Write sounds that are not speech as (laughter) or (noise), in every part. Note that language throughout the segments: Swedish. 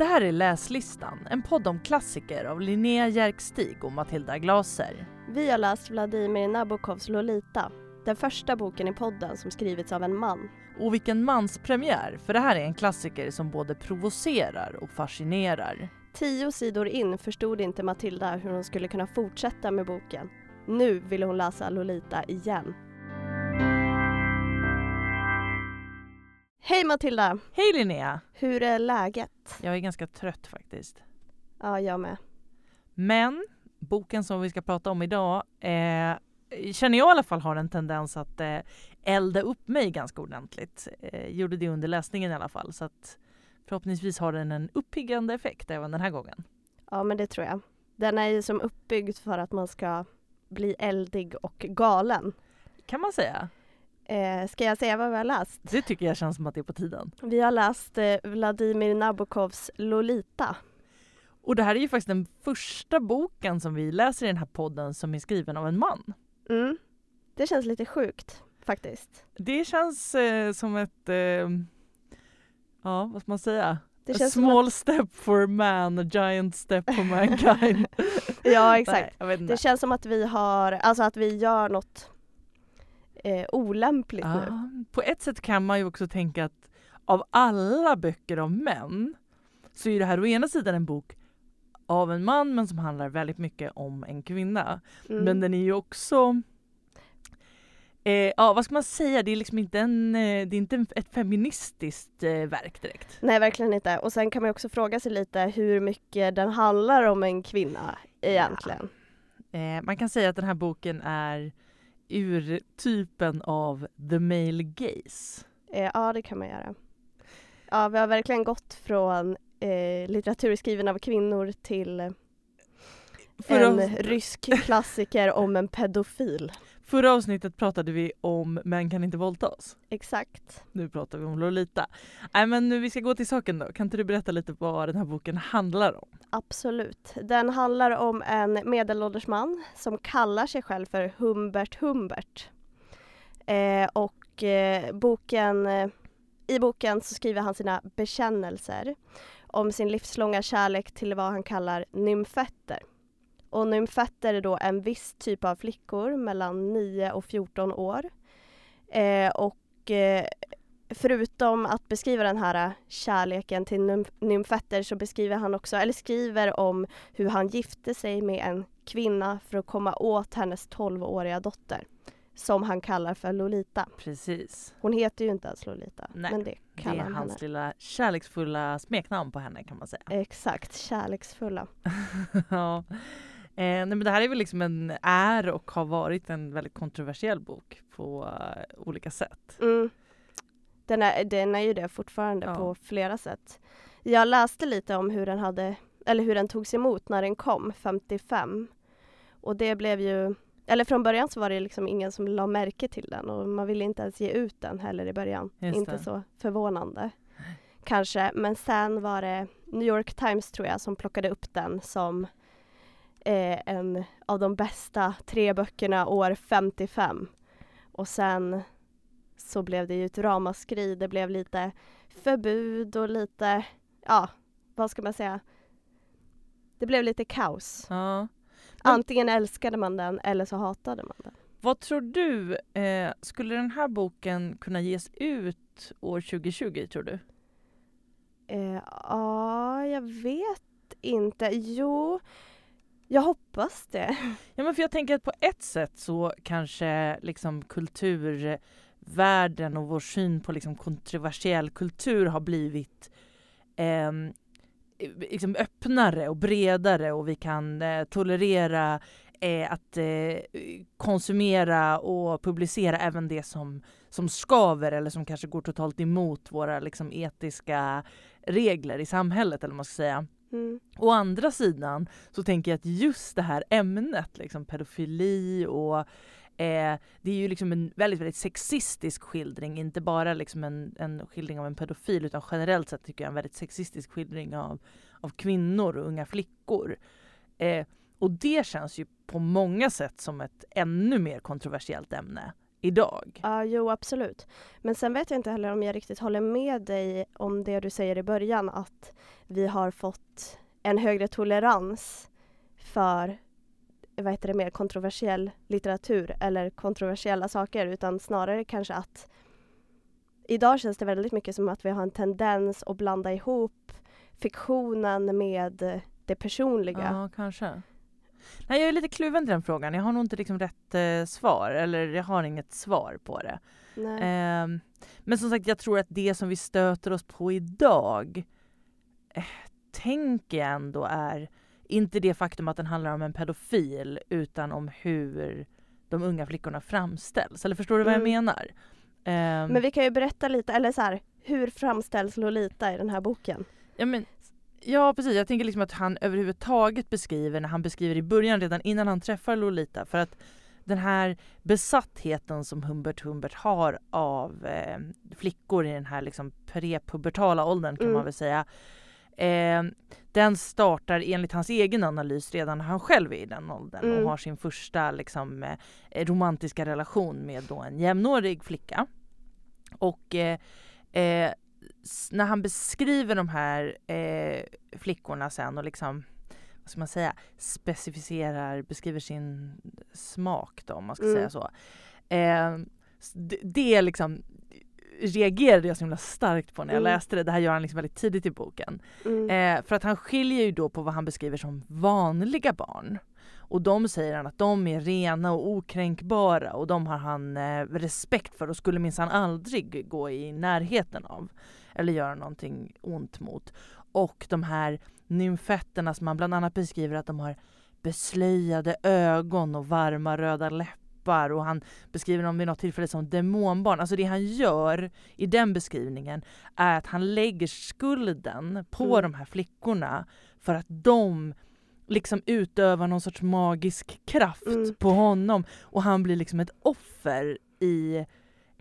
Det här är Läslistan, en podd om klassiker av Linnea Järkstig och Matilda Glaser. Vi har läst Vladimir Nabokovs Lolita, den första boken i podden som skrivits av en man. Och vilken manspremiär, för det här är en klassiker som både provocerar och fascinerar. Tio sidor in förstod inte Matilda hur hon skulle kunna fortsätta med boken. Nu ville hon läsa Lolita igen. Hej Matilda! Hej Linnea! Hur är läget? Jag är ganska trött faktiskt. Ja, jag med. Men boken som vi ska prata om idag eh, känner jag i alla fall har en tendens att eh, elda upp mig ganska ordentligt. Eh, gjorde det under läsningen i alla fall. Så att förhoppningsvis har den en uppiggande effekt även den här gången. Ja, men det tror jag. Den är ju som uppbyggd för att man ska bli eldig och galen. Kan man säga. Eh, ska jag säga vad vi har läst? Det tycker jag känns som att det är på tiden. Vi har läst eh, Vladimir Nabokovs Lolita. Och det här är ju faktiskt den första boken som vi läser i den här podden som är skriven av en man. Mm. Det känns lite sjukt faktiskt. Det känns eh, som ett, eh, ja vad ska man säga? Det a small step for man, a giant step for mankind. (laughs) Ja, exakt. Nej. Det känns som att vi har, alltså att vi gör något eh, olämpligt nu. Ja, på ett sätt kan man ju också tänka att av alla böcker om män så är det här å ena sidan en bok av en man men som handlar väldigt mycket om en kvinna. Mm. Men den är ju också eh, ja vad ska man säga, det är liksom inte, en, eh, det är inte ett feministiskt eh, verk direkt. Nej, verkligen inte. Och sen kan man också fråga sig lite hur mycket den handlar om en kvinna egentligen. Eh, man kan säga att den här boken är urtypen av the male gaze. Eh, ja, det kan man göra. Ja, vi har verkligen gått från eh, litteratur skriven av kvinnor till en rysk klassiker om en pedofil. Förra avsnittet pratade vi om Män kan inte våldtas. Exakt. Nu pratar vi om Lolita. Nej men nu vi ska gå till saken då. Kan inte du berätta lite vad den här boken handlar om? Absolut. Den handlar om en medelålders man som kallar sig själv för Humbert Humbert. Eh, och eh, boken, eh, i boken så skriver han sina bekännelser om sin livslånga kärlek till vad han kallar nymfetter. Och nymfetter är då en viss typ av flickor mellan 9 och 14 år. Eh, och eh, förutom att beskriva den här kärleken till nymf- nymfetter så beskriver han också, eller skriver om hur han gifte sig med en kvinna för att komma åt hennes 12-åriga dotter. Som han kallar för Lolita. Precis. Hon heter ju inte ens Lolita, Nej, men det Det kallar är han henne. hans lilla kärleksfulla smeknamn på henne kan man säga. Exakt, kärleksfulla. (laughs) ja. Eh, nej men det här är väl liksom en, är och har varit en väldigt kontroversiell bok på eh, olika sätt. Mm. Den, är, den är ju det fortfarande Ja. på flera sätt. Jag läste lite om hur den hade, eller hur den togs emot när den kom, 55. Och det blev ju, eller från början så var det liksom ingen som la märke till den och man ville inte ens ge ut den heller i början. Just inte det. så förvånande. Kanske, men sen var det New York Times tror jag som plockade upp den som eh, en av de bästa tre böckerna år 55. Och sen så blev det ju ett ramaskri. Det blev lite förbud och lite, ja, vad ska man säga? Det blev lite kaos. Ja. Antingen älskade man den eller så hatade man den. Vad tror du, eh, skulle den här boken kunna ges ut år 2020 tror du? Eh, ja, jag vet inte. Jo, jag hoppas det. Ja men för jag tänker att på ett sätt så kanske liksom kulturvärlden och vår syn på liksom kontroversiell kultur har blivit eh, liksom öppnare och bredare och vi kan eh, tolerera eh, att eh, konsumera och publicera även det som, som skaver eller som kanske går totalt emot våra liksom, etiska regler i samhället eller vad man ska säga. Mm. Å andra sidan så tänker jag att just det här ämnet, liksom pedofili och eh, det är ju liksom en väldigt, väldigt sexistisk skildring, inte bara liksom en, en skildring av en pedofil utan generellt sett tycker jag en väldigt sexistisk skildring av, av kvinnor och unga flickor. Eh, och det känns ju på många sätt som ett ännu mer kontroversiellt ämne idag. Ja, jo absolut. Men sen vet jag inte heller om jag riktigt håller med dig om det du säger i början att vi har fått en högre tolerans för vad heter det, mer kontroversiell litteratur eller kontroversiella saker utan snarare kanske att idag känns det väldigt mycket som att vi har en tendens att blanda ihop fiktionen med det personliga. Ja, kanske. Nej, jag är lite kluven till den frågan. Jag har nog inte liksom rätt eh, svar, eller jag har inget svar på det. Eh, men som sagt, jag tror att det som vi stöter oss på idag eh, tänker jag ändå är inte det faktum att den handlar om en pedofil utan om hur de unga flickorna framställs. Eller förstår du vad jag Mm. menar? Ehm, Men vi kan ju berätta lite, eller så här, hur framställs Lolita i den här boken? Ja, men, ja precis, jag tänker liksom att han överhuvudtaget beskriver när han beskriver i början redan innan han träffar Lolita för att den här besattheten som Humbert Humbert har av eh, flickor i den här liksom prepubertala åldern kan Mm. man väl säga. Eh, den startar enligt hans egen analys redan när han själv är i den åldern Mm. och har sin första liksom, eh, romantiska relation med då en jämnårig flicka. Och eh, eh, när han beskriver de här eh, flickorna sen och liksom vad ska man säga, specificerar, beskriver sin smak då om man ska Mm. säga så. Eh, det, det är liksom reagerade jag så himla starkt på när jag Mm. läste det. Det här gör han liksom väldigt tidigt i boken. Mm. Eh, för att han skiljer ju då på vad han beskriver som vanliga barn. Och de säger han att de är rena och okränkbara och de har han eh, respekt för och skulle minsann aldrig gå i närheten av. Eller göra någonting ont mot. Och de här nymfetterna som man bland annat beskriver att de har beslöjade ögon och varma röda läppar och han beskriver dem vid något tillfälle som demonbarn. Alltså det han gör i den beskrivningen är att han lägger skulden på Mm. de här flickorna för att de liksom utövar någon sorts magisk kraft Mm. på honom och han blir liksom ett offer i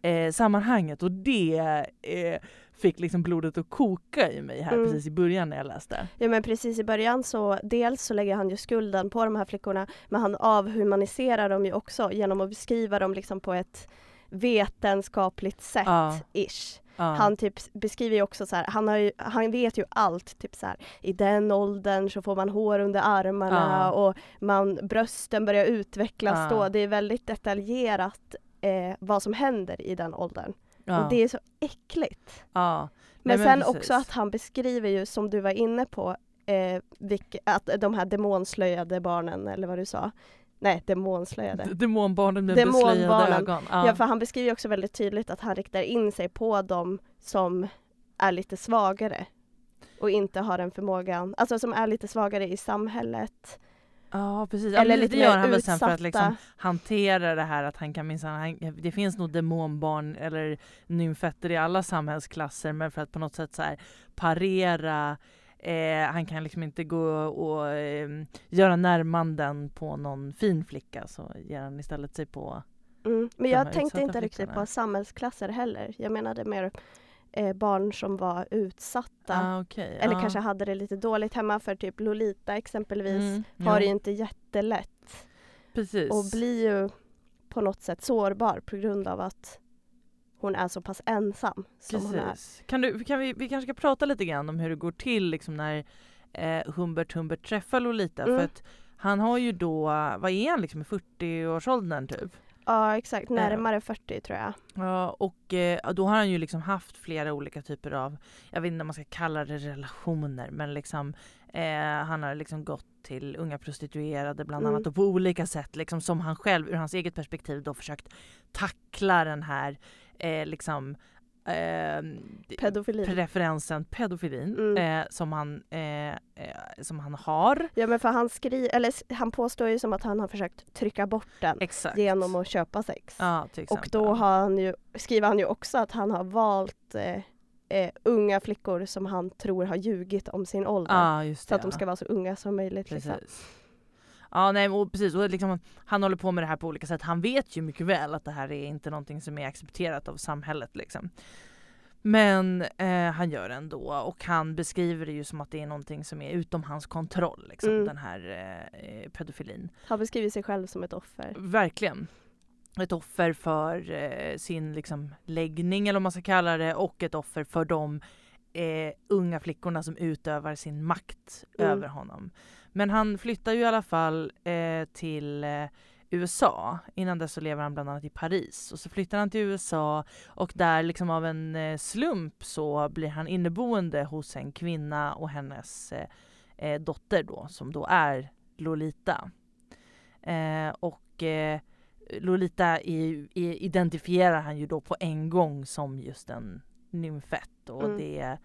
eh, sammanhanget och det eh, fick liksom blodet att koka i mig här Mm. precis i början när jag läste. Ja men precis i början så dels så lägger han ju skulden på de här flickorna men han avhumaniserar dem ju också genom att beskriva dem liksom på ett vetenskapligt sätt Ja. ish. Ja. Han typ beskriver ju också så här, han, har ju, han vet ju allt, typ så här, i den åldern så får man hår under armarna Ja. och man, brösten börjar utvecklas då. Det är väldigt detaljerat eh, vad som händer i den åldern. ja. Och det är så äckligt. ja. Men, Nej, sen precis. också att han beskriver ju, som du var inne på, eh, vilka, att de här demonslöjade barnen, eller vad du sa. Nej, demonslöjade. D- Demonbarnen med beslöjade ögon. Ja. för han beskriver också väldigt tydligt att han riktar in sig på dem som är lite svagare och inte har den förmågan, alltså som är lite svagare i samhället. Ja precis, ja, Eller men lite det gör han väl sen för att liksom hantera det här att han kan minsann, han- det finns nog demonbarn eller nymfetter i alla samhällsklasser men för att på något sätt så här parera eh, han kan liksom inte gå och eh, göra närmanden på någon fin flicka så ger han istället sig på Mm. Men jag tänkte inte riktigt på samhällsklasser heller. Jag menade mer eh, barn som var utsatta. ah, okej, Eller ja. kanske hade det lite dåligt hemma för typ Lolita exempelvis Mm, har ja, det ju inte jättelätt precis. och blir ju på något sätt sårbar på grund av att hon är så pass ensam som hon är. Precis. Kan du, kan vi, vi kanske ska prata lite grann om hur det går till liksom när eh, Humbert Humbert träffar Lolita. Mm. För att han har ju då, vad är han liksom i 40-årsåldern typ? Ja exakt, närmare 40 tror jag. Ja, och eh, då har han ju liksom haft flera olika typer av, jag vet inte om man ska kalla det relationer, men liksom eh, han har liksom gått till unga prostituerade bland Mm. annat och på olika sätt liksom som han själv ur hans eget perspektiv då försökt tackla den här eh, liksom eh, Pedofili. preferensen pedofilin Mm. eh, som, han, eh, eh, som han har. ja men för han skri eller han påstår ju som att han har försökt trycka bort den Exakt. genom att köpa sex. ja, Och då har han ju, skriver han ju också att han har valt eh, eh, unga flickor som han tror har ljugit om sin ålder. just det, så att de ska vara så unga som möjligt. Liksom. Ja, nej, och precis. Och liksom, han håller på med det här på olika sätt. Han vet ju mycket väl att det här är inte någonting som är accepterat av samhället. Liksom. Men eh, han gör det ändå och han beskriver det ju som att det är någonting som är utom hans kontroll. Liksom, Mm. Den här eh, pedofilin. Han beskriver sig själv som ett offer. Verkligen. ett offer för eh, sin liksom, läggning eller vad man ska kalla det och ett offer för de eh, unga flickorna som utövar sin makt Mm. över honom. Men han flyttar ju i alla fall eh, till eh, USA. Innan dess så lever han bland annat i Paris. Och så flyttar han till USA och där liksom av en eh, slump så blir han inneboende hos en kvinna och hennes eh, eh, dotter då som då är Lolita. Eh, och Lolita i, i, identifierar han ju då på en gång som just en nymfett och Mm. det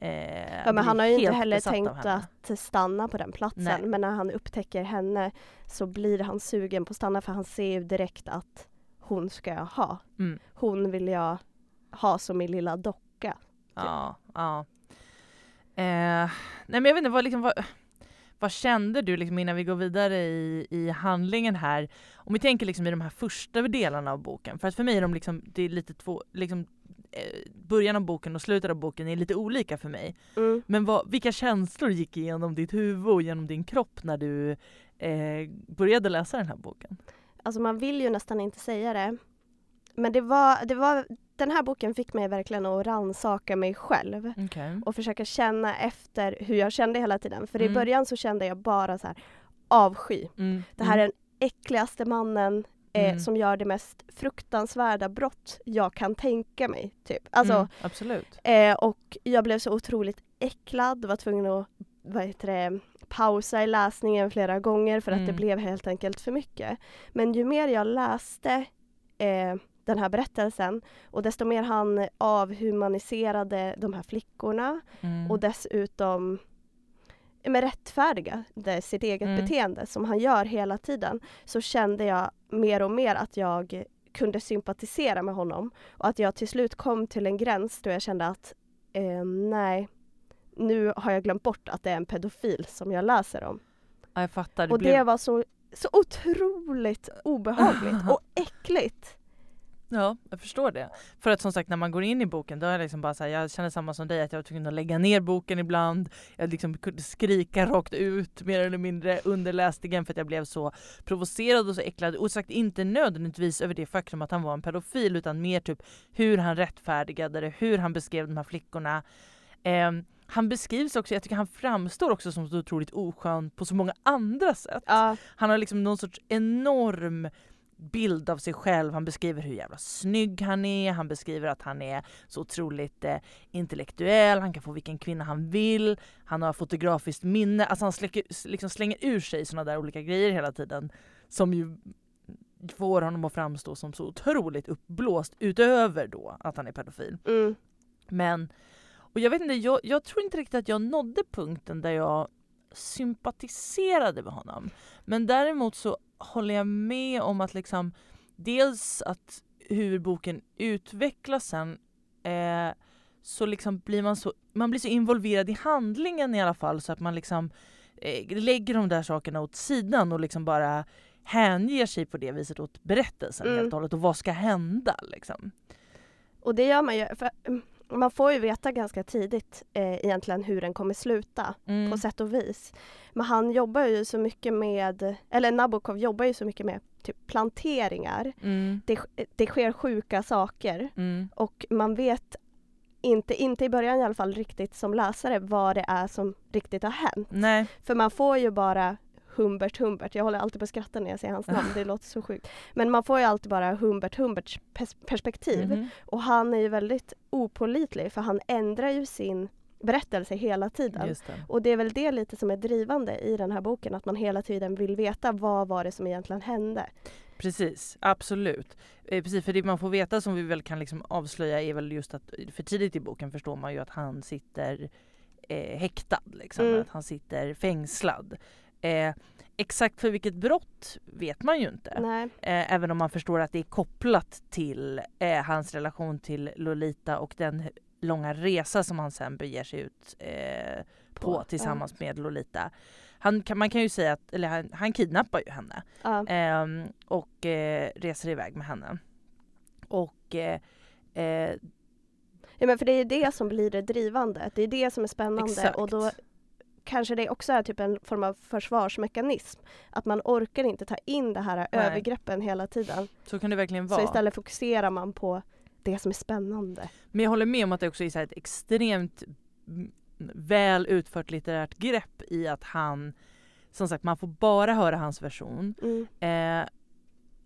eh, Ja, men han har ju inte heller tänkt att stanna på den platsen. Nej. Men när han upptäcker henne så blir han sugen på att stanna för han ser ju direkt att hon ska jag ha. Mm. Hon vill jag ha som min lilla docka. Ja, ja. Eh, nej men jag vet inte, vad, liksom, vad, vad kände du liksom innan vi går vidare i, i handlingen här? Om vi tänker liksom i de här första delarna av boken, för att för mig är de liksom, det är lite två, liksom, början av boken och slutet av boken är lite olika för mig. Mm. Men vad, vilka känslor gick igenom ditt huvud och genom din kropp när du eh, började läsa den här boken? Alltså man vill ju nästan inte säga det. Men det var, det var, den här boken fick mig verkligen att rannsaka mig själv. Okay. och försöka känna efter hur jag kände hela tiden. För i Mm. början så kände jag bara så här avsky. Mm. Det här är den äckligaste mannen eh, Mm. som gör det mest fruktansvärda brott jag kan tänka mig. Typ. Alltså, mm, absolut. eh, och jag blev så otroligt äcklad, var tvungen att vad heter det, pausa i läsningen flera gånger för att Mm. det blev helt enkelt för mycket. Men ju mer jag läste eh, den här berättelsen och desto mer han avhumaniserade de här flickorna Mm. och dessutom med rättfärdigade sitt eget Mm. beteende som han gör hela tiden så kände jag mer och mer att jag kunde sympatisera med honom och att jag till slut kom till en gräns då jag kände att eh, nej, nu har jag glömt bort att det är en pedofil som jag läser om. ja, jag fattar. och blev- det var så, så otroligt obehagligt (laughs) och äckligt. Ja, jag förstår det. För att som sagt när man går in i boken då är jag liksom bara så här, jag känner samma som dig att jag var tvungen att lägga ner boken ibland. Jag liksom kunde skrika rakt ut mer eller mindre under läsningen för att jag blev så provocerad och så äcklad. Och sagt inte nödvändigtvis över det faktum att han var en pedofil utan mer typ hur han rättfärdigade det, hur han beskrev de här flickorna. Ehm, han beskrivs också, jag tycker han framstår också som så otroligt oskön på så många andra sätt. Ja, Han har liksom någon sorts enorm bild av sig själv. Han beskriver hur jävla snygg han är. Han beskriver att han är så otroligt eh, intellektuell. Han kan få vilken kvinna han vill. Han har fotografiskt minne. Alltså han släcker, liksom slänger ur sig såna där olika grejer hela tiden. Som ju får honom att framstå som så otroligt uppblåst utöver då att han är pedofil. mm, Men, och jag vet inte, jag, jag tror inte riktigt att jag nådde punkten där jag sympatiserade med honom. Men däremot så håller jag med om att liksom dels att hur boken utvecklas sen eh, så liksom blir man så, man blir så involverad i handlingen i alla fall så att man liksom eh, lägger de där sakerna åt sidan och liksom bara hänger sig på det viset åt berättelsen Mm. helt och hållet och vad ska hända liksom. Och det gör man ju, för man får ju veta ganska tidigt eh, egentligen hur den kommer sluta. Mm. på sätt och vis. Men han jobbar ju så mycket med, eller Nabokov jobbar ju så mycket med typ planteringar. Mm. Det, det sker sjuka saker Mm. och man vet inte, inte i början i alla fall riktigt som läsare vad det är som riktigt har hänt. Nej. För man får ju bara Humbert Humbert, jag håller alltid på att skratta när jag säger hans (laughs) namn, det låter så sjukt. Men man får ju alltid bara Humbert Humberts pers- perspektiv. Mhm. Och han är ju väldigt opålitlig för han ändrar ju sin berättelse hela tiden. Det. Och det är väl det lite som är drivande i den här boken, att man hela tiden vill veta vad var det som egentligen hände. Precis, absolut. Eh, precis, för det man får veta som vi väl kan liksom avslöja är väl just att för tidigt i boken förstår man ju att han sitter eh, häktad, liksom, Mm. att han sitter fängslad. Eh, exakt för vilket brott vet man ju inte. Eh, även om man förstår att det är kopplat till eh, hans relation till Lolita och den långa resa som han sen beger sig ut eh, på, På, tillsammans med Lolita. Han kan, man kan ju säga att, eller han, han kidnappar ju henne Ja. ehm, och eh, reser iväg med henne. Och eh, ja men för det är det som blir det drivande, det är det som är spännande Exakt. och då kanske det också är typ en form av försvarsmekanism. Att man orkar inte ta in det här Nej. övergreppen hela tiden. Så kan det verkligen vara. Så istället fokuserar man på det som är spännande. Men jag håller med om att det också är så här ett extremt mm, väl utfört litterärt grepp i att han, som sagt man får bara höra hans version. Mm. Eh,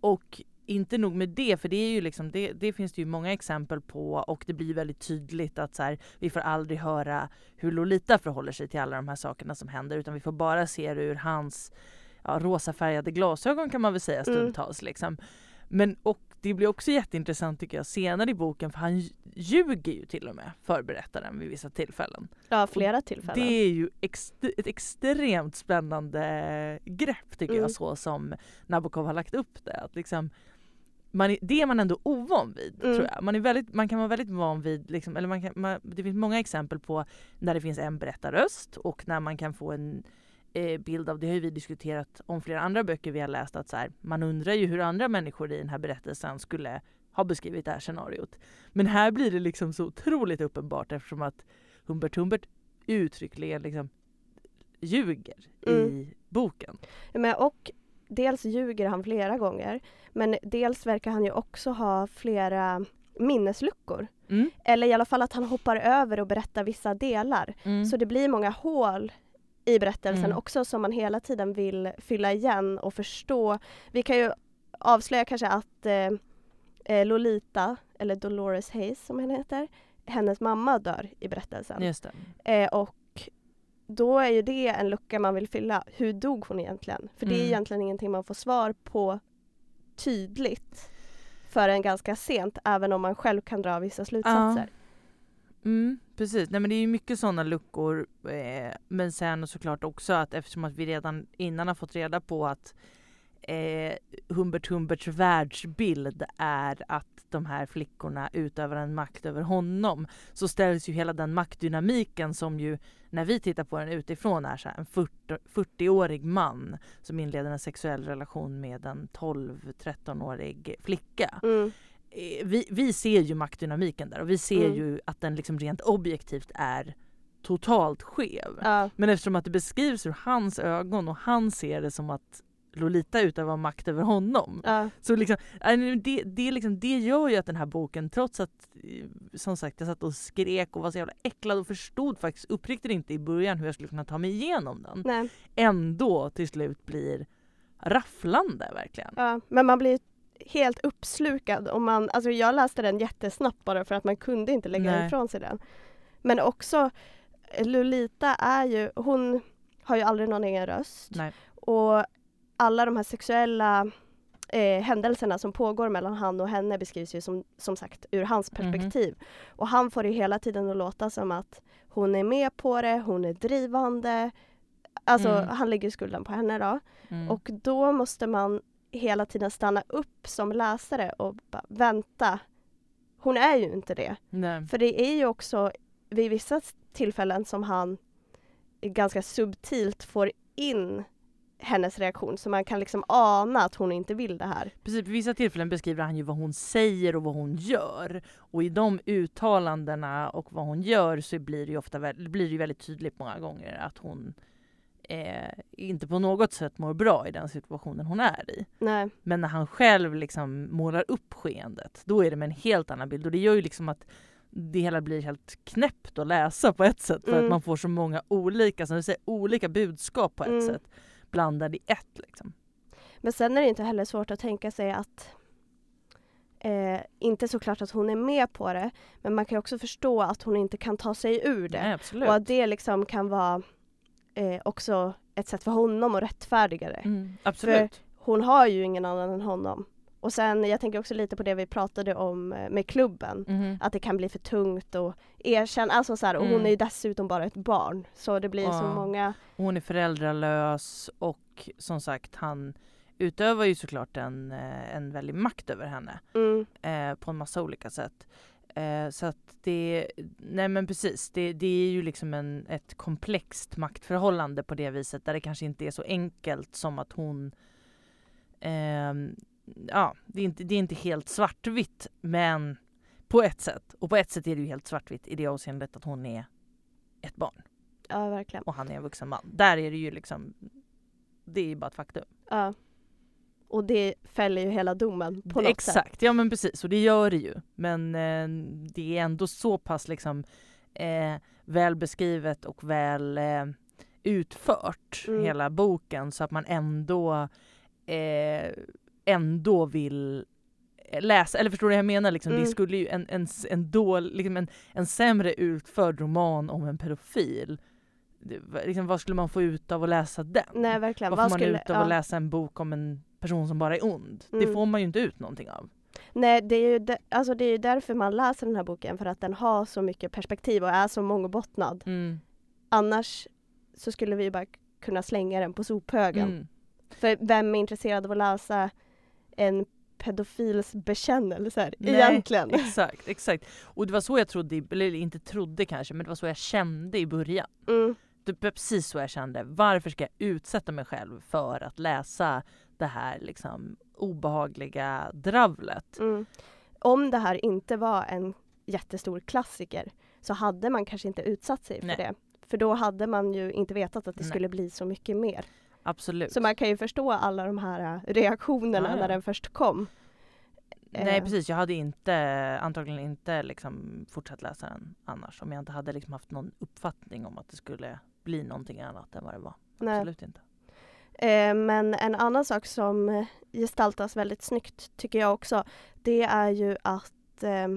och inte nog med det, för det, är ju liksom, det, det finns det ju många exempel på och det blir väldigt tydligt att så här, vi får aldrig höra hur Lolita förhåller sig till alla de här sakerna som händer utan vi får bara se det ur hans ja, rosafärgade glasögon kan man väl säga Mm. stundtals. Liksom. Men och det blir också jätteintressant tycker jag senare i boken för han ljuger ju till och med för berättaren vid vissa tillfällen. Ja, flera tillfällen. Det är ju ex ett extremt spännande grepp tycker Mm. jag så som Nabokov har lagt upp det. Att liksom, man är, det är man ändå ovan vid Mm. tror jag. Man, är väldigt, man kan vara väldigt van vid, liksom, eller man kan, man, det finns många exempel på när det finns en berättarröst och när man kan få en eh, bild av, det har ju vi diskuterat om flera andra böcker vi har läst, att så här, man undrar ju hur andra människor i den här berättelsen skulle ha beskrivit det här scenariot. Men här blir det liksom så otroligt uppenbart eftersom att Humbert Humbert uttryckligen liksom ljuger Mm. i boken. Men, och dels ljuger han flera gånger men dels verkar han ju också ha flera minnesluckor. Mm. Eller i alla fall att han hoppar över och berättar vissa delar. Mm. Så det blir många hål i berättelsen Mm. också som man hela tiden vill fylla igen och förstå. Vi kan ju avslöja kanske att eh, eh, Lolita, eller Dolores Hayes som hon heter, hennes mamma dör i berättelsen. Eh, och då är ju det en lucka man vill fylla. Hur dog hon egentligen? För det är Mm. egentligen ingenting man får svar på tydligt förrän ganska sent, även om man själv kan dra vissa slutsatser. Mm, precis, nej men det är ju mycket sådana luckor eh, men sen såklart också att eftersom att vi redan innan har fått reda på att eh, Humbert Humberts världsbild är att de här flickorna utövar en makt över honom så ställs ju hela den maktdynamiken som ju när vi tittar på den utifrån är så här, en 40 40-årig man som inleder en sexuell relation med en 12-13-årig flicka Mm. eh, vi, vi ser ju maktdynamiken där och vi ser Mm. ju att den liksom rent objektivt är totalt skev. Ja, Men eftersom att det beskrivs ur hans ögon och han ser det som att Lolita utövar makt över honom. ja, Så liksom, äh, det, det, liksom, det gör ju att den här boken, trots att eh, som sagt jag satt och skrek och var så jävla äcklad och förstod faktiskt uppriktigt inte i början hur jag skulle kunna ta mig igenom den. nej. Ändå till slut blir rafflande verkligen. Ja, men man blir helt uppslukad. Och man, alltså jag läste den jättesnabbt bara för att man kunde inte lägga Nej. ifrån sig den. Men också Lolita är ju, hon har ju aldrig någon egen röst. Nej. Och alla de här sexuella eh, händelserna som pågår mellan han och henne beskrivs ju som, som sagt ur hans Mhm. perspektiv. Och han får det hela tiden att låta som att hon är med på det, hon är drivande. Alltså Mm. han lägger skulden på henne då. Mm. Och då måste man hela tiden stanna upp som läsare och bara vänta. Hon är ju inte det. Nej. För det är ju också vid vissa tillfällen som han ganska subtilt får in hennes reaktion så man kan liksom ana att hon inte vill det här. Precis, vid vissa tillfällen beskriver han ju vad hon säger och vad hon gör. Och i de uttalandena och vad hon gör så blir det ju ofta blir det väldigt tydligt många gånger att hon eh, inte på något sätt mår bra i den situationen hon är i. Nej. Men när han själv liksom målar upp skeendet, då är det med en helt annan bild. Och det gör ju liksom att det hela blir helt knäppt att läsa på ett sätt. För Mm. att man får så många olika, som du säger, olika budskap på ett Mm. sätt. Blandade i ett liksom. Men sen är det inte heller svårt att tänka sig att eh, inte såklart att hon är med på det men man kan också förstå att hon inte kan ta sig ur det. Nej. Och att det liksom kan vara eh, också ett sätt för honom att rättfärdiga det. Mm, absolut. Hon har ju ingen annan än honom. Och sen, jag tänker också lite på det vi pratade om eh, med klubben. Mhm. Att det kan bli för tungt och erkänna, alltså så här, och hon Mm. är ju dessutom bara ett barn. Så det blir så Ja. många, Hon är föräldralös och som sagt han utövar ju såklart en, eh, en väldig makt över henne mm, eh, på en massa olika sätt. Eh, så att det, nej men precis, det, det är ju liksom en, ett komplext maktförhållande på det viset där det kanske inte är så enkelt som att hon ehm, Ja, det är, inte, det är inte helt svartvitt men på ett sätt. Och på ett sätt är det ju helt svartvitt i det avseendet att hon är ett barn. Ja, verkligen. och han är en vuxen man. Där är det ju liksom, det är ju bara ett faktum. Ja. Och det fäller ju hela domen på något sätt. Exakt, ja men precis och det gör det ju. Men eh, det är ändå så pass liksom eh, väl beskrivet och väl eh, utfört Mm. hela boken så att man ändå eh, ändå vill läsa, eller förstår du vad jag menar? Liksom, Mm. Det skulle ju en, en, en, dål, liksom en, en sämre utförd roman om en pedofil. Det, liksom, vad skulle man få ut av att läsa den? Nej, verkligen. vad får Vad man skulle, ut av ja. att läsa en bok om en person som bara är ond? Det Mm. får man ju inte ut någonting av. Nej, det är, ju de, alltså det är därför man läser den här boken, för att den har så mycket perspektiv och är så mångbottnad. Mm. Annars så skulle vi bara kunna slänga den på sophögen. Mm. För vem är intresserad av att läsa en pedofils bekännelser Nej, egentligen? (laughs) Exakt, exakt. Och det var så jag trodde, eller inte trodde kanske, men det var så jag kände i början. Mm, Det var precis så jag kände. Varför ska jag utsätta mig själv för att läsa det här liksom obehagliga dravlet? mm. Om det här inte var en jättestor klassiker så hade man kanske inte utsatt sig för Nej. det. För då hade man ju inte vetat att det Nej. skulle bli så mycket mer. Absolut. Så man kan ju förstå alla de här äh, reaktionerna Ja, ja. när den först kom. Nej Eh, precis, jag hade inte, antagligen inte liksom fortsatt läsa den annars om jag inte hade liksom haft någon uppfattning om att det skulle bli någonting annat än vad det var. nej. Absolut inte. Eh, men en annan sak som gestaltas väldigt snyggt tycker jag också, det är ju att, eh, eh,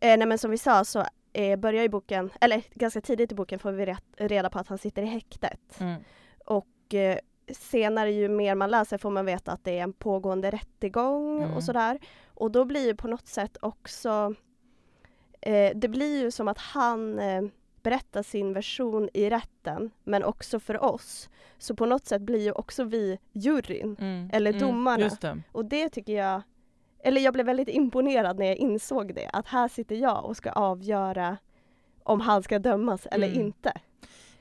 nej men som vi sa så eh, börjar ju boken, eller ganska tidigt i boken får vi reda på att han sitter i häktet. Mm. Och eh, senare ju mer man läser får man veta att det är en pågående rättegång Mm. och sådär. Och då blir ju på något sätt också, eh, det blir ju som att han eh, berättar sin version i rätten, men också för oss. Så på något sätt blir ju också vi juryn. Mm. Eller Mm. domarna. Just det. Och det tycker jag, eller jag blev väldigt imponerad när jag insåg det, att här sitter jag och ska avgöra om han ska dömas eller Mm. inte.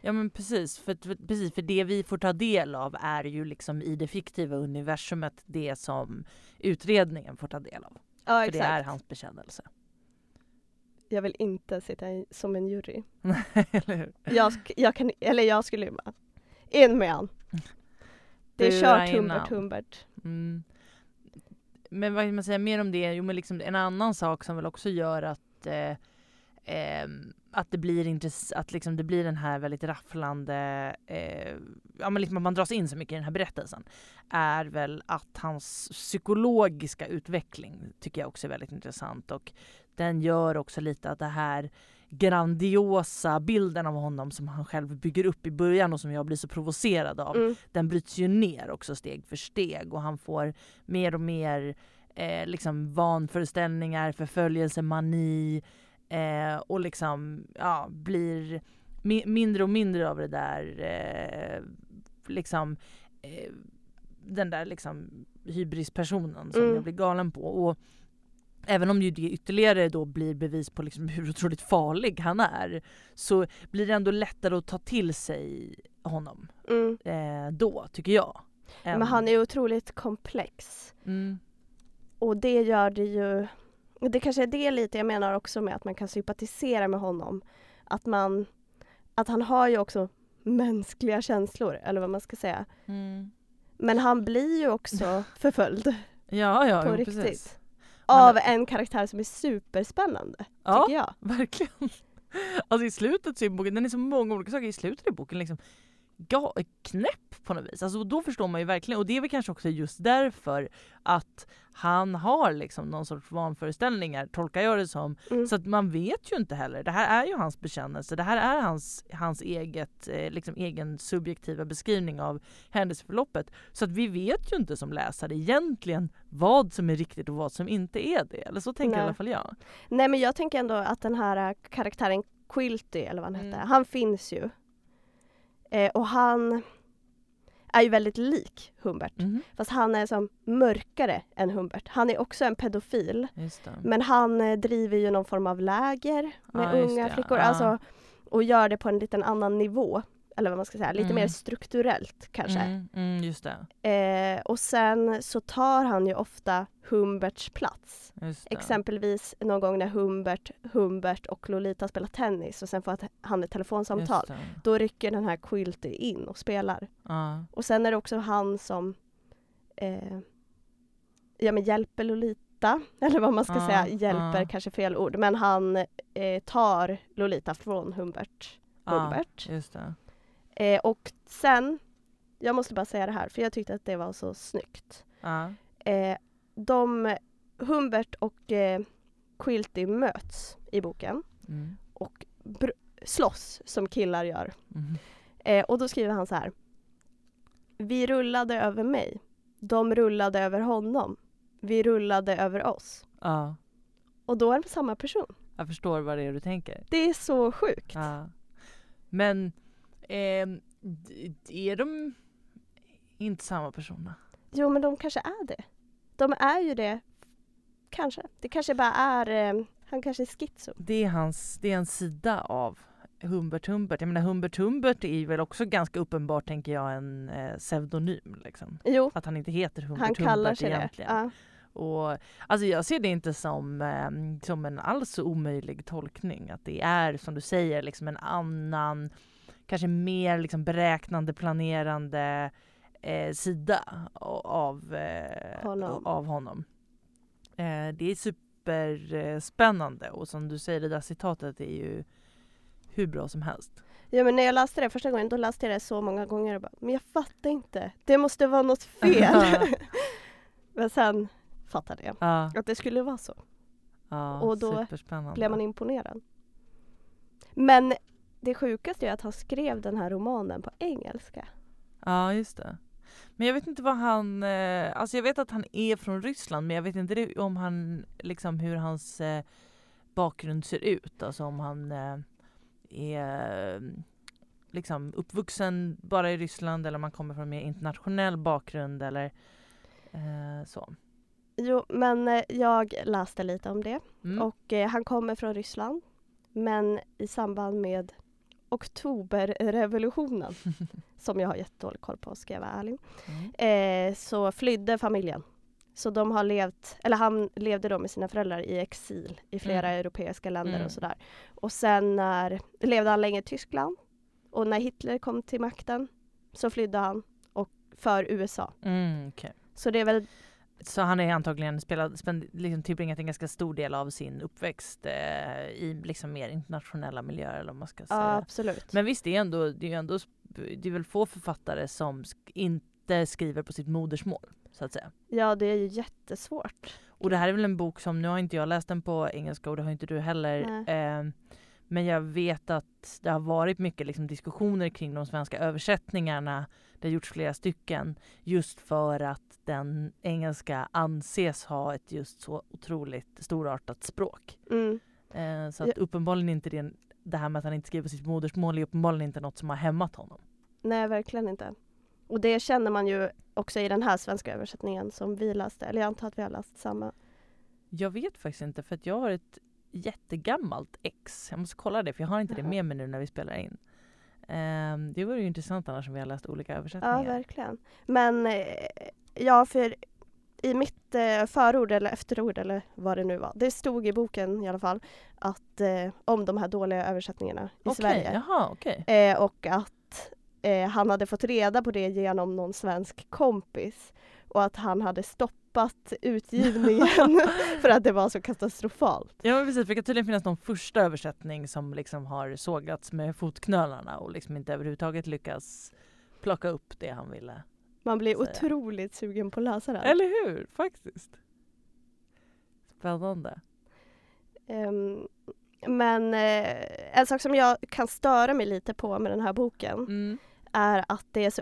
Ja men precis för, för, precis, för det vi får ta del av är ju liksom i det fiktiva universumet det som utredningen får ta del av. Ja, för det är hans bekännelse. Jag vill inte sitta som en jury. (laughs) Eller hur? Jag, jag, kan, eller jag skulle bara, in med han. Det är kört Humbert. Humbert. Mm. Men vad kan man säga mer om det? Jo men liksom en annan sak som väl också gör att eh, ehm, att det blir intress- att liksom det blir den här väldigt rafflande, eh, ja men liksom att man dras in så mycket i den här berättelsen, är väl att hans psykologiska utveckling tycker jag också är väldigt intressant och den gör också lite att det här grandiosa bilden av honom som han själv bygger upp i början och som jag blir så provocerad av, Mm. den bryts ju ner också steg för steg och han får mer och mer eh, liksom vanföreställningar, förföljelsemani eh, och liksom ja, blir mi- mindre och mindre av det där eh, liksom eh, den där liksom hybrispersonen som Mm. jag blir galen på. Och Även om ju det ytterligare då blir bevis på liksom hur otroligt farlig han är så blir det ändå lättare att ta till sig honom Mm. eh, då, tycker jag. Men han är otroligt komplex. Mm. Och det gör det ju, det kanske är det lite jag menar också med att man kan sympatisera med honom. Att man, att han har ju också mänskliga känslor, eller vad man ska säga. Mm. Men han blir ju också (laughs) förföljd Ja, ja, på jo, riktigt. precis. av en karaktär som är superspännande, Ja, tycker jag. verkligen. (laughs) Alltså i slutet så är boken, den är så många olika saker i slutet är boken liksom knäpp på något vis. Alltså då förstår man ju verkligen, och det är väl kanske också just därför att han har liksom någon sorts vanföreställningar, tolkar jag det som. Mm. Så att man vet ju inte heller. Det här är ju hans bekännelse, det här är hans, hans eget, eh, liksom egen subjektiva beskrivning av händelseförloppet. Så att vi vet ju inte som läsare egentligen vad som är riktigt och vad som inte är det. Eller så tänker i Nej. alla fall jag. Nej men jag tänker ändå att den här äh, karaktären Quilty, eller vad han Mm. hette, han finns ju. Eh, och han är ju väldigt lik Humbert. Mhm. Fast han är som mörkare än Humbert. Han är också en pedofil. Men han eh, driver ju någon form av läger med just unga det. flickor. Ja. Alltså, och gör det på en liten annan nivå eller vad man ska säga, lite Mm. mer strukturellt kanske. Mm, mm, just det. Eh, och sen så tar han ju ofta Humberts plats. Exempelvis någon gång när Humbert, Humbert och Lolita spelar tennis och sen får han ett telefonsamtal. Då rycker den här Quilty in och spelar. Ja. Och sen är det också han som eh, ja, men hjälper Lolita, (laughs) eller vad man ska Ja, säga, hjälper ja. kanske fel ord, men han eh, tar Lolita från Humbert. Humbert. just det. Eh, och sen, jag måste bara säga det här, för jag tyckte att det var så snyggt. Ja. Eh, de, Humbert och eh, Quilty möts i boken Mm. och slåss som killar gör. Mm. Eh, och då skriver han så här. Vi rullade över mig. De rullade över honom. Vi rullade över oss. Ja. Och då är det samma person. Jag förstår vad det är du tänker. Det är så sjukt. Ja. Men d- är de inte samma personer? Jo, men de kanske är det. De är ju det. Kanske. Det kanske bara är... Eh, han kanske är schizo. Det är, hans, det är en sida av Humbert Humbert. Jag menar Humbert Humbert är väl också ganska uppenbart tänker jag en eh, pseudonym. Liksom. Jo, Att han inte heter Humbert han kallar Humbert sig det. egentligen. Ja. Och, alltså jag ser det inte som, eh, som en alls omöjlig tolkning. Att det är som du säger liksom en annan, kanske mer liksom beräknande, planerande eh, sida av, eh, Honom. av honom. Eh, det är superspännande och som du säger det där citatet är ju hur bra som helst. ja, men när jag läste det första gången, då läste jag det så många gånger och bara, men jag fattar inte. Det måste vara något fel. (laughs) men sen fattade jag Ja, att det skulle vara så. ja Och då blev man imponerad. Men det sjukaste är att han skrev den här romanen på engelska. Ja, just det. Men jag vet inte vad han, eh, alltså jag vet att han är från Ryssland men jag vet inte om han, liksom hur hans eh, bakgrund ser ut. Alltså om han eh, är liksom uppvuxen bara i Ryssland eller om han kommer från en mer internationell bakgrund eller så. Jo, men jag läste lite om det Mm. och han kommer från Ryssland. Men i samband med oktoberrevolutionen, (laughs) som jag har jättedålig koll på ska jag vara ärlig, Mm. eh, så flydde familjen. Så de har levt, eller han levde då med sina föräldrar i exil i flera Mm. europeiska länder Mm. och sådär. Och sen när, levde han länge i Tyskland och när Hitler kom till makten så flydde han och för USA. Mm, okej. Så det är väl, Så han är antagligen spelat, spend, liksom tillbringat en ganska stor del av sin uppväxt eh, i liksom mer internationella miljöer eller vad man ska säga. ja absolut. Men visst, det är, ändå, det är ändå det är väl få författare som sk- inte skriver på sitt modersmål, så att säga. Ja det är ju jättesvårt. Och det här är väl en bok som, nu har inte jag läst den på engelska och det har inte du heller. Eh, men jag vet att det har varit mycket liksom, diskussioner kring de svenska översättningarna. Det har gjorts flera stycken just för att den engelska anses ha ett just så otroligt storartat språk. Mm. Eh, så Ja. att uppenbarligen inte det, det här med att han inte skriver sitt modersmål är uppenbarligen inte något som har hämmat honom. Nej verkligen inte. Och det känner man ju också i den här svenska översättningen som vi läste. Eller jag antar att vi har läst samma. Jag vet faktiskt inte för att jag har ett jättegammalt ex. Jag måste kolla det för jag har inte det med mig nu när vi spelar in. Ehm, det vore ju intressant annars om vi har läst olika Ja översättningar. verkligen. Men eh, ja för i mitt eh, förord eller efterord eller vad det nu var. Det stod i boken i alla fall att eh, om de här dåliga översättningarna i Okej, Sverige. Jaha, okej. Eh, och att eh, han hade fått reda på det genom någon svensk kompis. Och att han hade stoppat utgivningen (laughs) för att det var så katastrofalt. Ja men precis, för det kan tydligen finnas någon första översättning som liksom har sågats med fotknölarna och liksom inte överhuvudtaget lyckas plocka upp det han ville. Man blir Säga. otroligt sugen på att läsa den. Eller hur? Faktiskt. Spännande. Ehm, men eh, en sak som jag kan störa mig lite på med den här boken Mm. är att det är så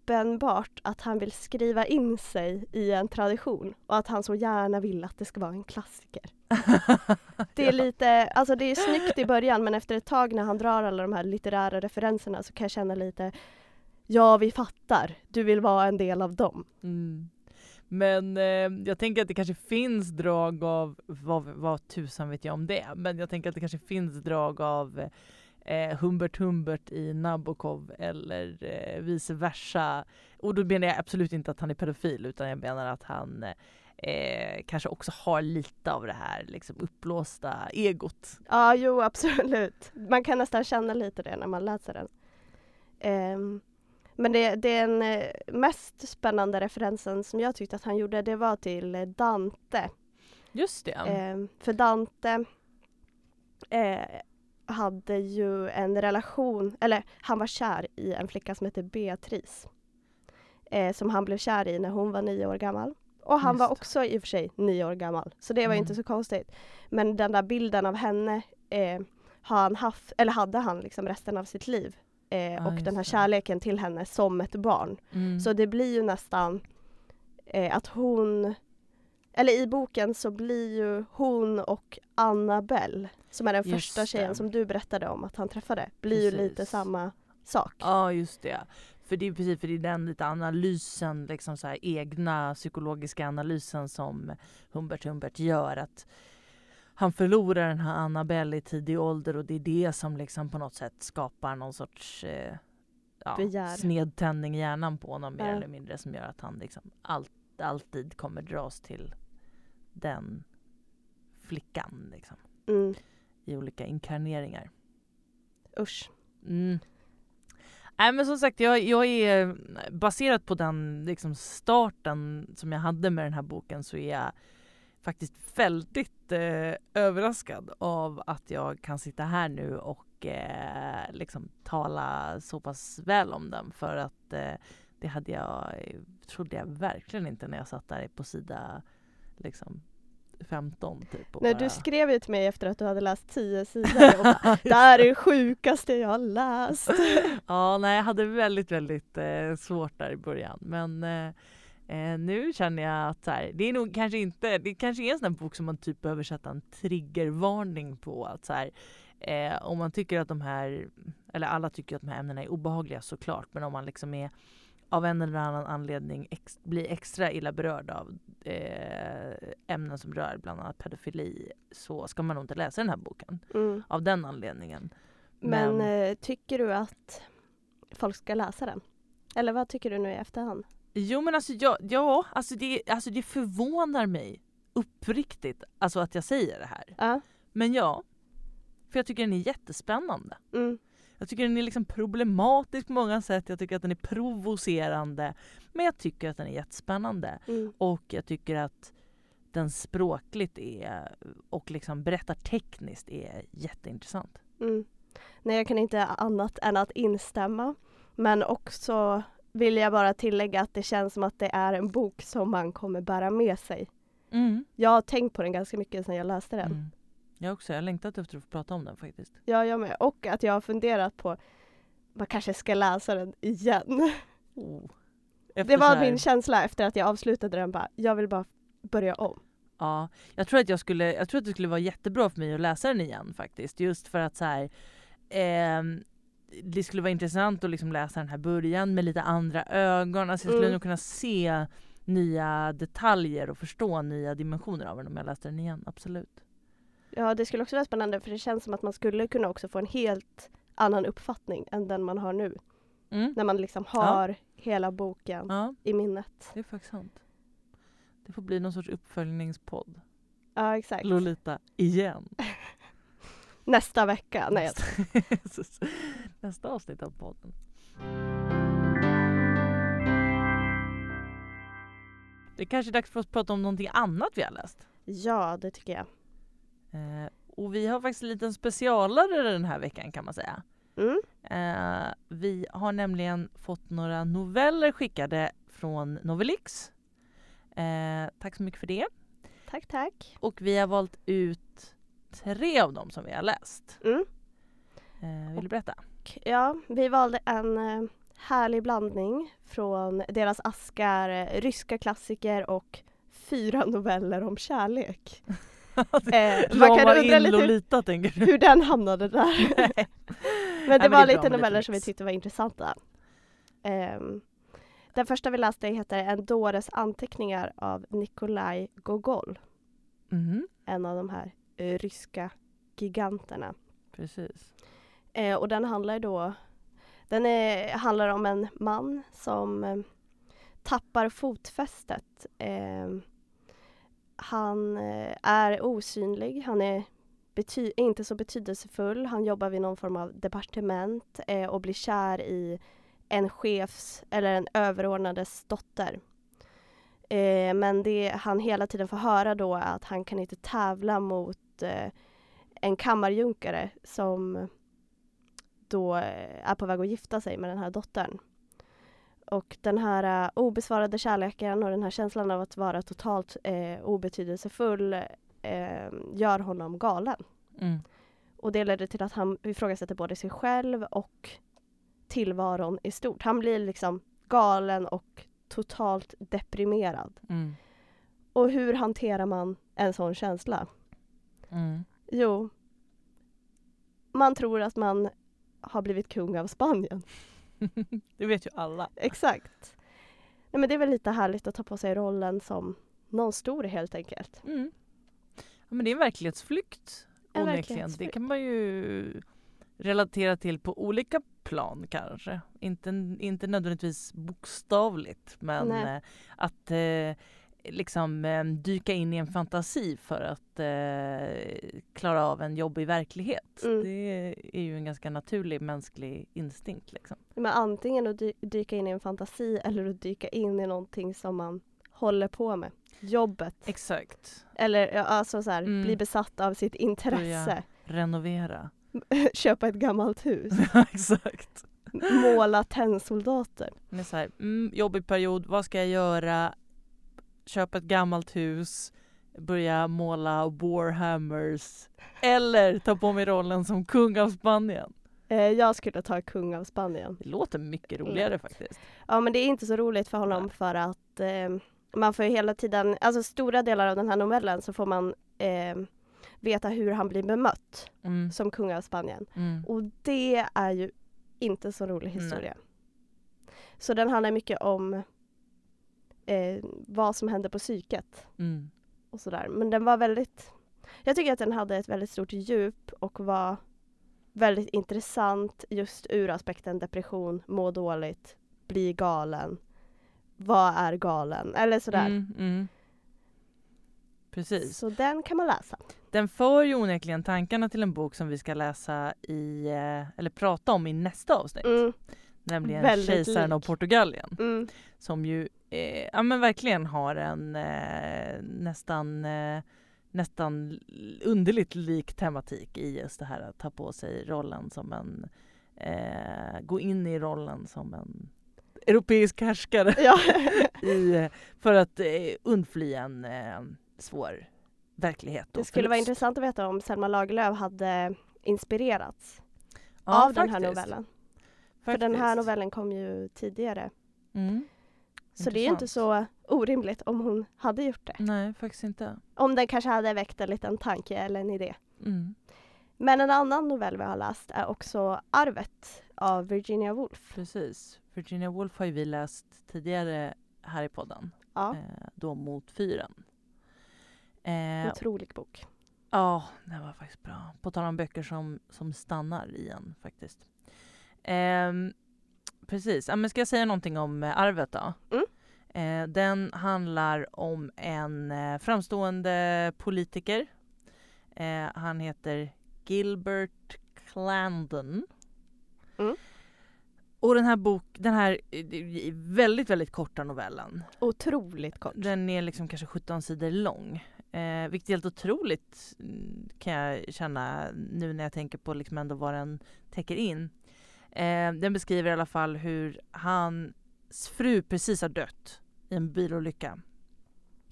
uppenbart att han vill skriva in sig i en tradition och att han så gärna vill att det ska vara en klassiker. (laughs) Det är lite, alltså det är snyggt i början men efter ett tag när han drar alla de här litterära referenserna så kan jag känna lite Ja, vi fattar. Du vill vara en del av dem. Mm. Men eh, jag tänker att det kanske finns drag av, vad, vad tusan vet jag om det, men jag tänker att det kanske finns drag av eh, Humbert Humbert i Nabokov eller eh, vice versa. Och då menar jag absolut inte att han är pedofil utan jag menar att han eh, kanske också har lite av det här liksom uppblåsta egot. Ja, jo absolut. Man kan nästan känna lite det när man läser den. Um, men det, den eh, mest spännande referensen som jag tyckte att han gjorde det var till Dante. Just det. Um, för Dante eh, hade ju en relation, eller han var kär i en flicka som heter Beatrice. Eh, som han blev kär i när hon var nio år gammal. Och han Just. var också i och för sig nio år gammal, så det var mm. inte så konstigt. Men den där bilden av henne eh, han haft, eller hade han liksom resten av sitt liv. Eh, ah, och den här kärleken till henne som ett barn. Mm. Så det blir ju nästan eh, att hon eller i boken så blir ju hon och Annabelle, som är den just första tjejen det. som du berättade om att han träffade, blir precis. ju lite samma sak. Ja, just det. För det är precis för det är den lite analysen, liksom så här, egna psykologiska analysen som Humbert Humbert gör. att han förlorar den här Annabelle i tidig ålder och det är det som liksom på något sätt skapar någon sorts eh, ja, snedtändning i hjärnan på honom mer ja. eller mindre som gör att han liksom allt, alltid kommer dras till den flickan liksom. Mm. I olika inkarneringar. Usch. Mm. Nej men som sagt, jag, jag är baserat på den liksom, starten som jag hade med den här boken så är jag faktiskt väldigt eh, överraskad av att jag kan sitta här nu och eh, liksom tala så pass väl om den för att eh, det hade jag, trodde jag verkligen inte när jag satt där på sida liksom 15 typ. Nej, bara... du skrev ju till mig efter att du hade läst 10 sidor (laughs) och bara, det här är det sjukaste jag har läst. (laughs) ja, nej, jag hade väldigt, väldigt eh, svårt där i början, men eh, eh, nu känner jag att så här, det är nog kanske inte, det kanske är en sån bok som man typ behöver sätta en triggervarning på att så här, eh, om man tycker att de här, eller alla tycker att de här ämnena är obehagliga såklart, men om man liksom är av en eller annan anledning ex blir extra illa berörd av eh, ämnen som rör bland annat pedofili så ska man nog inte läsa den här boken mm. av den anledningen. Men, Men eh, tycker du att folk ska läsa den? Eller vad tycker du nu i efterhand? Jo men alltså ja, ja alltså, det, alltså det förvånar mig uppriktigt alltså att jag säger det här. Uh. Men ja, för jag tycker den är jättespännande. Mm. Jag tycker den är liksom problematisk på många sätt. Jag tycker att den är provocerande. Men jag tycker att den är jättespännande. Mm. Och jag tycker att den språkligt är och liksom berättartekniskt är jätteintressant. Mm. Nej, jag kan inte annat än att instämma. Men också vill jag bara tillägga att det känns som att det är en bok som man kommer bära med sig. Mm. Jag har tänkt på den ganska mycket sedan jag läste den. Mm. Jag också, jag har längtat efter att få prata om den faktiskt. Ja, jag med. Och att jag har funderat på man kanske ska läsa den igen. Oh. Det var här... min känsla efter att jag avslutade den. Bara, jag vill bara börja om. Ja, jag tror att jag skulle, jag tror att det skulle vara jättebra för mig att läsa den igen faktiskt. Just för att så här, eh, det skulle vara intressant att liksom läsa den här början med lite andra ögon. Alltså jag skulle mm. nog kunna se nya detaljer och förstå nya dimensioner av den om jag läste den igen, absolut. Ja, det skulle också vara spännande för det känns som att man skulle kunna också få en helt annan uppfattning än den man har nu. Mm. När man liksom har ja. hela boken ja. i minnet. Det är faktiskt sant. Det får bli någon sorts uppföljningspodd. Ja, exakt. Lolita, igen. (laughs) Nästa vecka. Nej, (laughs) Nästa, avsnitt av podden. Det är kanske är dags för oss att prata om någonting annat vi har läst. Ja, det tycker jag. Eh, och vi har faktiskt en liten specialare den här veckan kan man säga. Mm. Eh, vi har nämligen fått några noveller skickade från Novelix. Eh, tack så mycket för det. Tack, tack. Och vi har valt ut tre av dem som vi har läst. Mm. Eh, vill du berätta? Ja, vi valde en eh, härlig blandning från deras askar eh, ryska klassiker och fyra (laughs) noveller om kärlek. Eh, man kan undra lite hur, hur den hamnade där. (laughs) men det Nej, var lite noveller som vi tyckte var intressanta. Um, den första vi läste heter En dåres anteckningar av Nikolaj Gogol. Mm. En av de här uh, ryska giganterna. Precis. Eh, och den handlar då, den är, handlar om en man som eh, tappar fotfästet. Han eh, är osynlig, han är bety- inte så betydelsefull. Han jobbar vid någon form av departement eh, och blir kär i en chefs eller en överordnades dotter. Eh, men det han hela tiden får höra då är att han kan inte tävla mot eh, en kammarjunkare som då eh, är på väg att gifta sig med den här dottern. Och den här uh, obesvarade kärleken och den här känslan av att vara totalt eh, obetydelsefull eh, gör honom galen. Mm. Och det ledde till att han ifrågasätter både sig själv och tillvaron i stort. Han blir liksom galen och totalt deprimerad. Mm. Och hur hanterar man en sån känsla? Mm. Jo, man tror att man har blivit kung av Spanien. (laughs) det vet ju alla. Exakt. Nej, men det är väl lite härligt att ta på sig rollen som någon stor helt enkelt. Mm. Ja, men det är en verklighetsflykt En verklighetsflykt. Det kan man ju relatera till på olika plan kanske. Inte, inte nödvändigtvis bokstavligt men Nej. eh, att eh, liksom eh, dyka in i en fantasi för att eh, klara av en jobbig verklighet. Mm. Det är ju en ganska naturlig mänsklig instinkt. Liksom. Men antingen att dy- dyka in i en fantasi eller att dyka in i någonting som man håller på med. Jobbet. Exakt. Eller ja, alltså så här, Mm. bli besatt av sitt intresse. Renovera. (laughs) Köpa ett gammalt hus. (laughs) Exakt. Måla tennsoldater. Så här, mm, jobbig period, vad ska jag göra? Köpa ett gammalt hus, börja måla warhammers eller ta på mig rollen som kung av Spanien. Eh, jag skulle ta kung av Spanien. Det låter mycket roligare Lätt. faktiskt. Ja men det är inte så roligt för honom för att eh, man får ju hela tiden, alltså stora delar av den här novellen så får man eh, veta hur han blir bemött Mm, som kung av Spanien. mm, Och det är ju inte så rolig historia. Så den handlar mycket om eh, vad som händer på psyket mm, och sådär. Men den var väldigt, jag tycker att den hade ett väldigt stort djup och var väldigt intressant just ur aspekten depression, må dåligt, bli galen. Vad är galen? Eller sådär. mm, mm. Precis. Så den kan man läsa. Den för ju onekligen tankarna till en bok som vi ska läsa i, eh, eller prata om i nästa avsnitt. Mm, Nämligen väldigt Kejsaren av. Portugalien. mm, som ju eh, ja, men verkligen har en eh, nästan, eh, nästan underligt lik tematik i just det här att ta på sig rollen som en, eh, gå in i rollen som en europeisk härskare ja. (laughs) i, för att eh, undfly en eh, svår verklighet. Det skulle vara förlust. intressant att veta om Selma Lagerlöf hade inspirerats Ja, av den här faktiskt, novellen. För den här novellen kom ju tidigare. Mm. Så det är ju inte så orimligt om hon hade gjort det. Nej, faktiskt inte. Om den kanske hade väckt en liten tanke eller en idé. Mm. Men en annan novell vi har läst är också Arvet av Virginia Woolf. Precis. Virginia Woolf har ju vi läst tidigare här i podden. Ja, eh, då mot fyren. Eh, otrolig bok. ja, den var faktiskt bra. På tal om böcker som, som stannar i en faktiskt. Ehm, precis. Ja, men ska jag säga någonting om eh, arvet då? Mm. Eh, den handlar om en eh, framstående politiker. Eh, han heter Gilbert Clandon. Mm. Och den här bok, den här eh, väldigt, väldigt korta novellen Otroligt kort. den är liksom kanske 17 sidor lång. Eh, vilket är helt otroligt mm, kan jag känna nu när jag tänker på liksom ändå vad den täcker in. Eh, den beskriver i alla fall hur hans fru precis har dött i en bilolycka.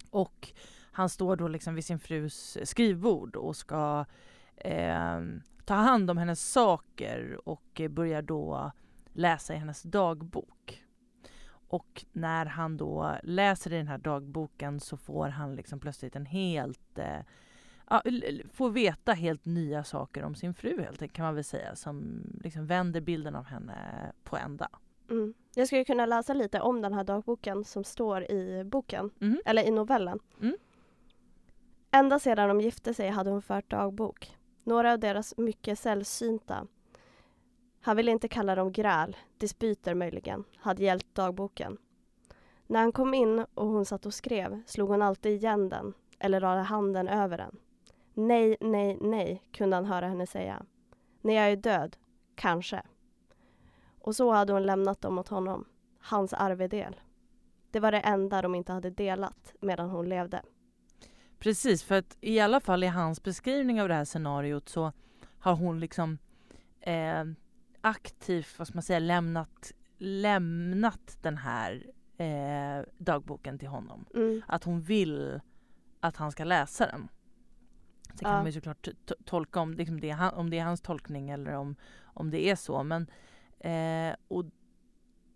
Och han står då liksom vid sin frus skrivbord och ska eh, ta hand om hennes saker och börjar då läsa i hennes dagbok. Och när han då läser i den här dagboken så får han liksom plötsligt en helt eh, ja, får veta helt nya saker om sin fru helt enkelt kan man väl säga som liksom vänder bilden av henne på ända. Mm. Jag skulle kunna läsa lite om den här dagboken som står i boken, Mhm. eller i novellen. Mm. Ända sedan de gifte sig hade hon fört dagbok. Några av deras mycket sällsynta Han ville inte kalla dem gräl, dispyter möjligen, hade gällt dagboken. När han kom in och hon satt och skrev slog hon alltid igen den eller lade handen över den. Nej, nej, nej, kunde han höra henne säga. När jag är död, kanske. Och så hade hon lämnat dem åt honom, hans arvedel. Det var det enda de inte hade delat medan hon levde. Precis, för att i alla fall i hans beskrivning av det här scenariot så har hon liksom eh, aktivt, vad ska man säga, lämnat, lämnat den här eh, dagboken till honom. Mm. Att hon vill att han ska läsa den. Sen kan Ja. man ju såklart tolka om, liksom det, om det är hans tolkning eller om, om det är så. Men, eh, och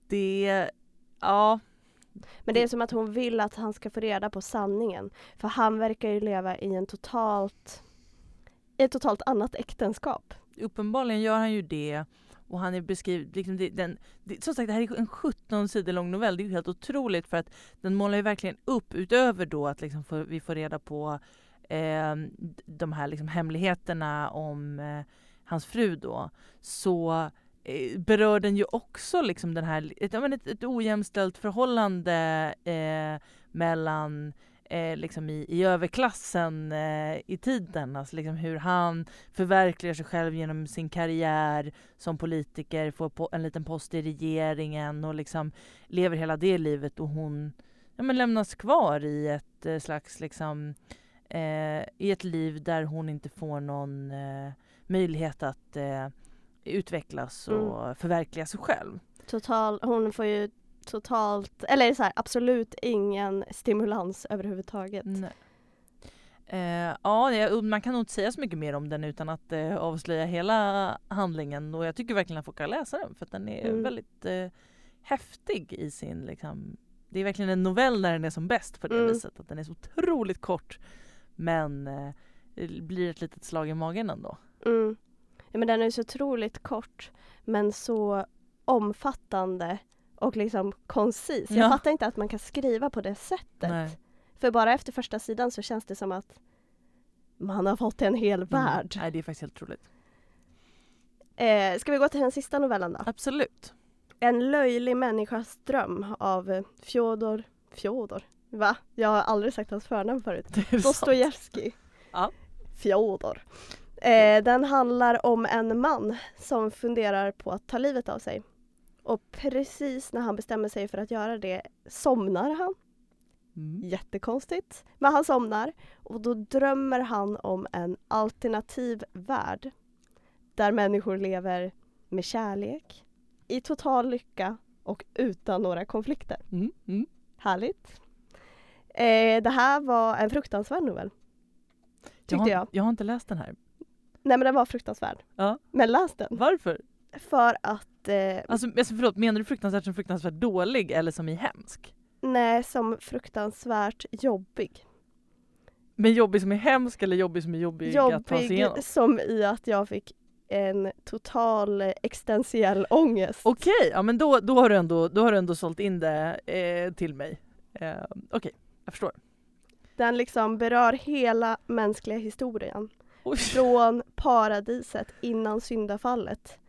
det, ja, Men det är som att hon vill att han ska få reda på sanningen. För han verkar ju leva i en totalt, i ett totalt annat äktenskap. uppenbarligen gör han ju det. Och han är beskriven, liksom det, den, det, som sagt det här är en 17 sidor lång novell, det är ju helt otroligt för att den målar ju verkligen upp utöver då att liksom få, vi får reda på eh, de här liksom hemligheterna om eh, hans fru då, så eh, berör den ju också liksom den här, ett, ett, ett ojämställt förhållande eh, mellan eh, liksom i, i överklassen eh, i tiden, alltså liksom hur han förverkligar sig själv genom sin karriär som politiker, får po en liten post i regeringen och liksom lever hela det livet och hon ja, men lämnas kvar i ett eh, slags liksom eh, i ett liv där hon inte får någon eh, möjlighet att eh, utvecklas och förverkliga sig själv. Total, hon får ju totalt, eller så här, absolut ingen stimulans överhuvudtaget. Nej. Eh, ja, man kan nog inte säga så mycket mer om den utan att eh, avslöja hela handlingen och jag tycker verkligen att folk ska läsa den för den är Mm. väldigt eh, häftig i sin liksom, det är verkligen en novell när den är som bäst på det Mm. viset att den är så otroligt kort men eh, det blir ett litet slag i magen ändå. Mm. Ja, men den är så otroligt kort men så omfattande och liksom koncis. Jag Ja. fattar inte att man kan skriva på det sättet. Nej. För bara efter första sidan så känns det som att man har fått en hel värld. Mm. Nej, det är faktiskt helt otroligt. Eh, ska vi gå till den sista novellen då? Absolut. En löjlig människas dröm av eh, Fjodor... Fjodor? Va? Jag har aldrig sagt hans förnamn förut. Dostojevskij. Ja. Fjodor. Eh, den handlar om en man som funderar på att ta livet av sig. Och precis när han bestämmer sig för att göra det somnar han. Mm. Jättekonstigt. Men han somnar och då drömmer han om en alternativ värld. Där människor lever med kärlek, i total lycka och utan några konflikter. Mm. Mm. Härligt. Eh, det här var en fruktansvärd novell. Tyckte jag, har, jag. jag har inte läst den här. Nej men den var fruktansvärd. Ja. Men läs den. Varför? För att, eh, Alltså, alltså förlåt, menar du fruktansvärt som fruktansvärt dålig eller som i hemsk? nej som fruktansvärt jobbig. Men jobbig som är hemsk eller jobbig som är jobbig, att ta sig igenom? Jobbig som i att jag fick en total existentiell ångest. Okej, ja men då, då, har du ändå, då har du ändå sålt in det eh, till mig. Eh, Okej, jag förstår. Den liksom berör hela mänskliga historien. Oj. Från paradiset innan syndafallet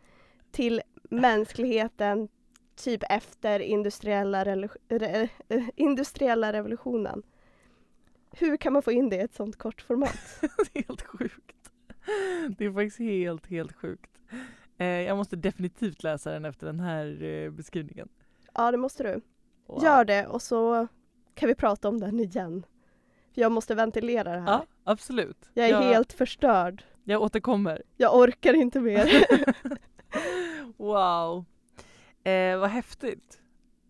till mänskligheten typ efter industriella, re- eh, industriella revolutionen. Hur kan man få in det i ett sånt kort format? (laughs) Det är helt sjukt. Det är faktiskt helt, helt sjukt. Eh, jag måste definitivt läsa den efter den här eh, beskrivningen. Ja, det måste du. Wow. Gör det och så kan vi prata om den igen. Jag måste ventilera det här. Ja, absolut. Jag är jag, helt förstörd. jag återkommer. Jag orkar inte mer. (laughs) wow. Eh, vad häftigt.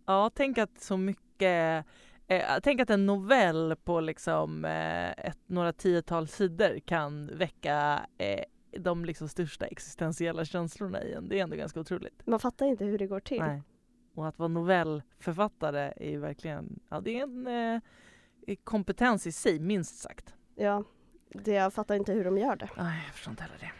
Ja, tänk att så mycket eh, Tänk att en novell på liksom eh, ett, några tiotal sidor kan väcka eh, de liksom största existentiella känslorna i en. Det är ändå ganska otroligt. Man fattar inte hur det går till. Nej. Och att vara novellförfattare är ju verkligen, ja det är en eh, kompetens i sig minst sagt. Ja, det, jag fattar inte hur de gör det. Nej, jag förstår inte heller det.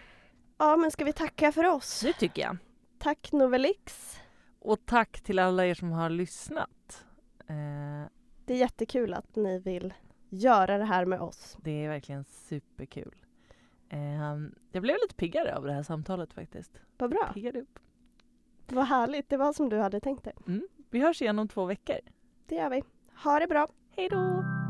Ja, men ska vi tacka för oss? Det tycker jag. Tack Novelix. Och tack till alla er som har lyssnat. Eh, Det är jättekul att ni vill göra det här med oss. Det är verkligen superkul. Eh, jag blev lite piggare av det här samtalet faktiskt. Vad bra. Piggade upp. Vad härligt, det var som du hade tänkt dig. Vi hörs igen om två veckor. Det gör vi. Ha det bra! Hej då!